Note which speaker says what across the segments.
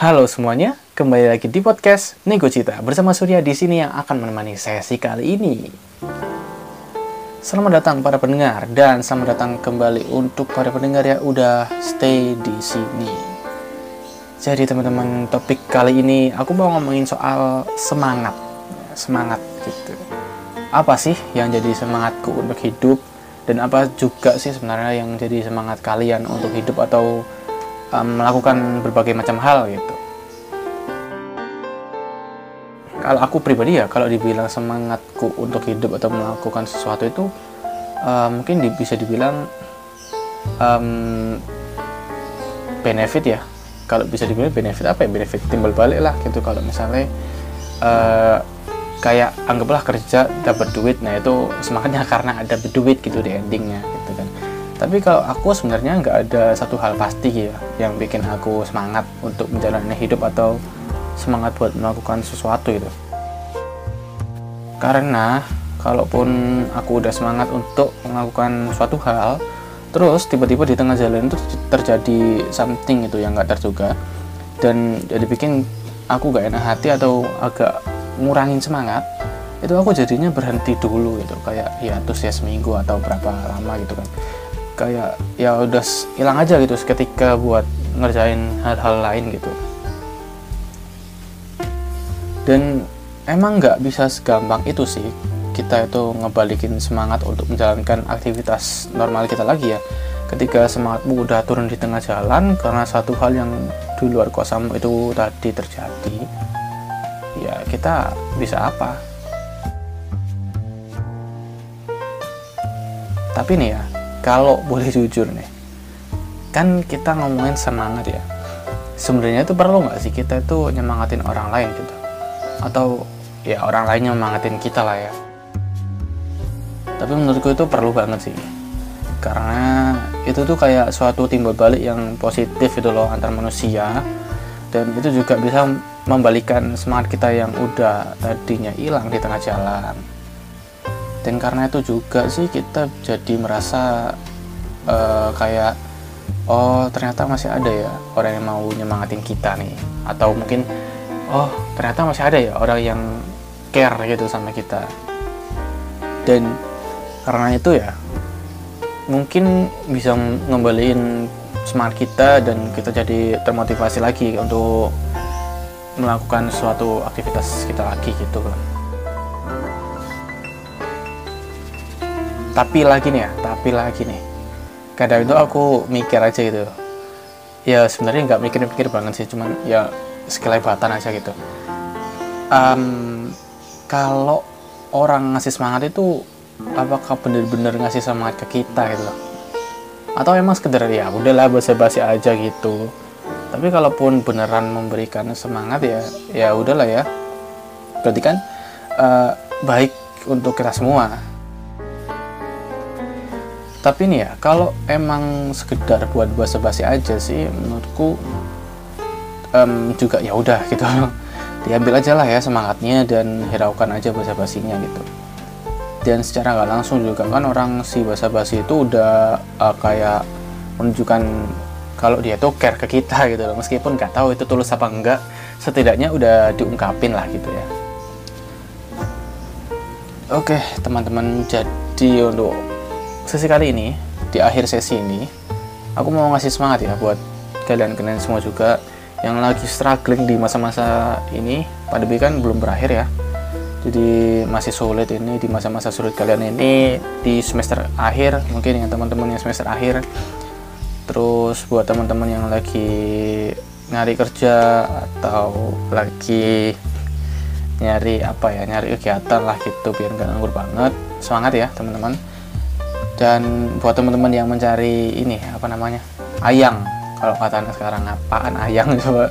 Speaker 1: Halo semuanya, kembali lagi di podcast Nego Cita bersama Surya di sini yang akan menemani sesi kali ini. Selamat datang para pendengar dan selamat datang kembali untuk para pendengar yang udah stay di sini. Jadi teman-teman, topik kali ini aku mau ngomongin soal semangat. Semangat gitu. Apa sih yang jadi semangatku untuk hidup dan apa juga sih sebenarnya yang jadi semangat kalian untuk hidup atau um, melakukan berbagai macam hal gitu. Kalau aku pribadi ya, kalau dibilang semangatku untuk hidup atau melakukan sesuatu itu uh, mungkin di, bisa dibilang um, benefit ya. Kalau bisa dibilang benefit apa ya? Benefit timbal balik lah gitu. Kalau misalnya uh, kayak anggaplah kerja dapat duit, nah itu semangatnya karena ada duit gitu di endingnya gitu tapi kalau aku sebenarnya nggak ada satu hal pasti ya yang bikin aku semangat untuk menjalani hidup atau semangat buat melakukan sesuatu itu. Karena kalaupun aku udah semangat untuk melakukan suatu hal, terus tiba-tiba di tengah jalan itu terjadi something itu yang nggak terduga. Dan jadi bikin aku gak enak hati atau agak ngurangin semangat itu aku jadinya berhenti dulu gitu. Kayak ya terus ya seminggu atau berapa lama gitu kan kayak ya udah hilang aja gitu seketika buat ngerjain hal-hal lain gitu. Dan emang nggak bisa segampang itu sih kita itu ngebalikin semangat untuk menjalankan aktivitas normal kita lagi ya. Ketika semangatmu udah turun di tengah jalan karena satu hal yang di luar kuasamu itu tadi terjadi ya kita bisa apa? Tapi nih ya kalau boleh jujur nih kan kita ngomongin semangat ya. Sebenarnya itu perlu nggak sih kita itu nyemangatin orang lain gitu? Atau ya orang lain nyemangatin kita lah ya. Tapi menurutku itu perlu banget sih. Karena itu tuh kayak suatu timbal balik yang positif itu loh antar manusia. Dan itu juga bisa membalikan semangat kita yang udah tadinya hilang di tengah jalan dan karena itu juga sih kita jadi merasa uh, kayak oh ternyata masih ada ya orang yang mau nyemangatin kita nih. Atau mungkin oh ternyata masih ada ya orang yang care gitu sama kita. Dan karena itu ya mungkin bisa ngembaliin semangat kita dan kita jadi termotivasi lagi untuk melakukan suatu aktivitas kita lagi gitu tapi lagi nih ya tapi lagi nih. Kadang itu aku mikir aja gitu. Ya sebenarnya nggak mikir-mikir banget sih cuman ya sekelebatan aja gitu. Um, kalau orang ngasih semangat itu apakah bener-bener ngasih semangat ke kita gitu? Loh atau emang sekedar ya udahlah basa-basi aja gitu. Tapi kalaupun beneran memberikan semangat ya ya udahlah ya. Berarti kan uh, baik untuk kita semua tapi nih ya kalau emang sekedar buat basa-basi aja sih menurutku um, juga ya udah gitu. Diambil aja lah ya semangatnya dan hiraukan aja basa-basinya gitu. Dan secara nggak langsung juga kan orang si basa-basi itu udah uh, kayak menunjukkan kalau dia tuh care ke kita gitu loh. Meskipun nggak tahu itu tulus apa enggak setidaknya udah diungkapin lah gitu ya. Oke teman-teman jadi untuk sesi kali ini di akhir sesi ini aku mau ngasih semangat ya buat kalian-kalian semua juga yang lagi struggling di masa-masa ini. Pandemi kan belum berakhir ya. Jadi masih sulit ini di masa-masa sulit kalian ini di semester akhir mungkin dengan teman-teman yang semester akhir. Terus buat teman-teman yang lagi nyari kerja atau lagi nyari apa ya nyari kegiatan lah gitu biar nggak nganggur banget. Semangat ya teman-teman dan buat teman-teman yang mencari ini apa namanya ayang. Kalau kata anak sekarang apaan ayang? Coba.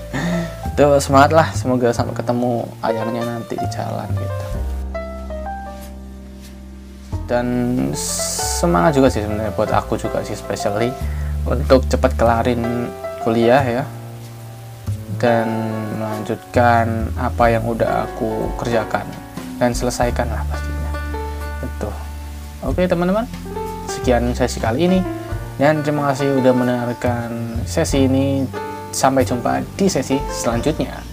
Speaker 1: Itu semangat lah semoga sampai ketemu ayangnya nanti di jalan gitu. Dan semangat juga sih sebenarnya buat aku juga sih especially untuk cepat kelarin kuliah ya. Dan melanjutkan apa yang udah aku kerjakan dan selesaikan lah pastinya. Itu. Oke teman-teman sekian sesi kali ini dan terima kasih udah mendengarkan sesi ini Sampai jumpa di sesi selanjutnya.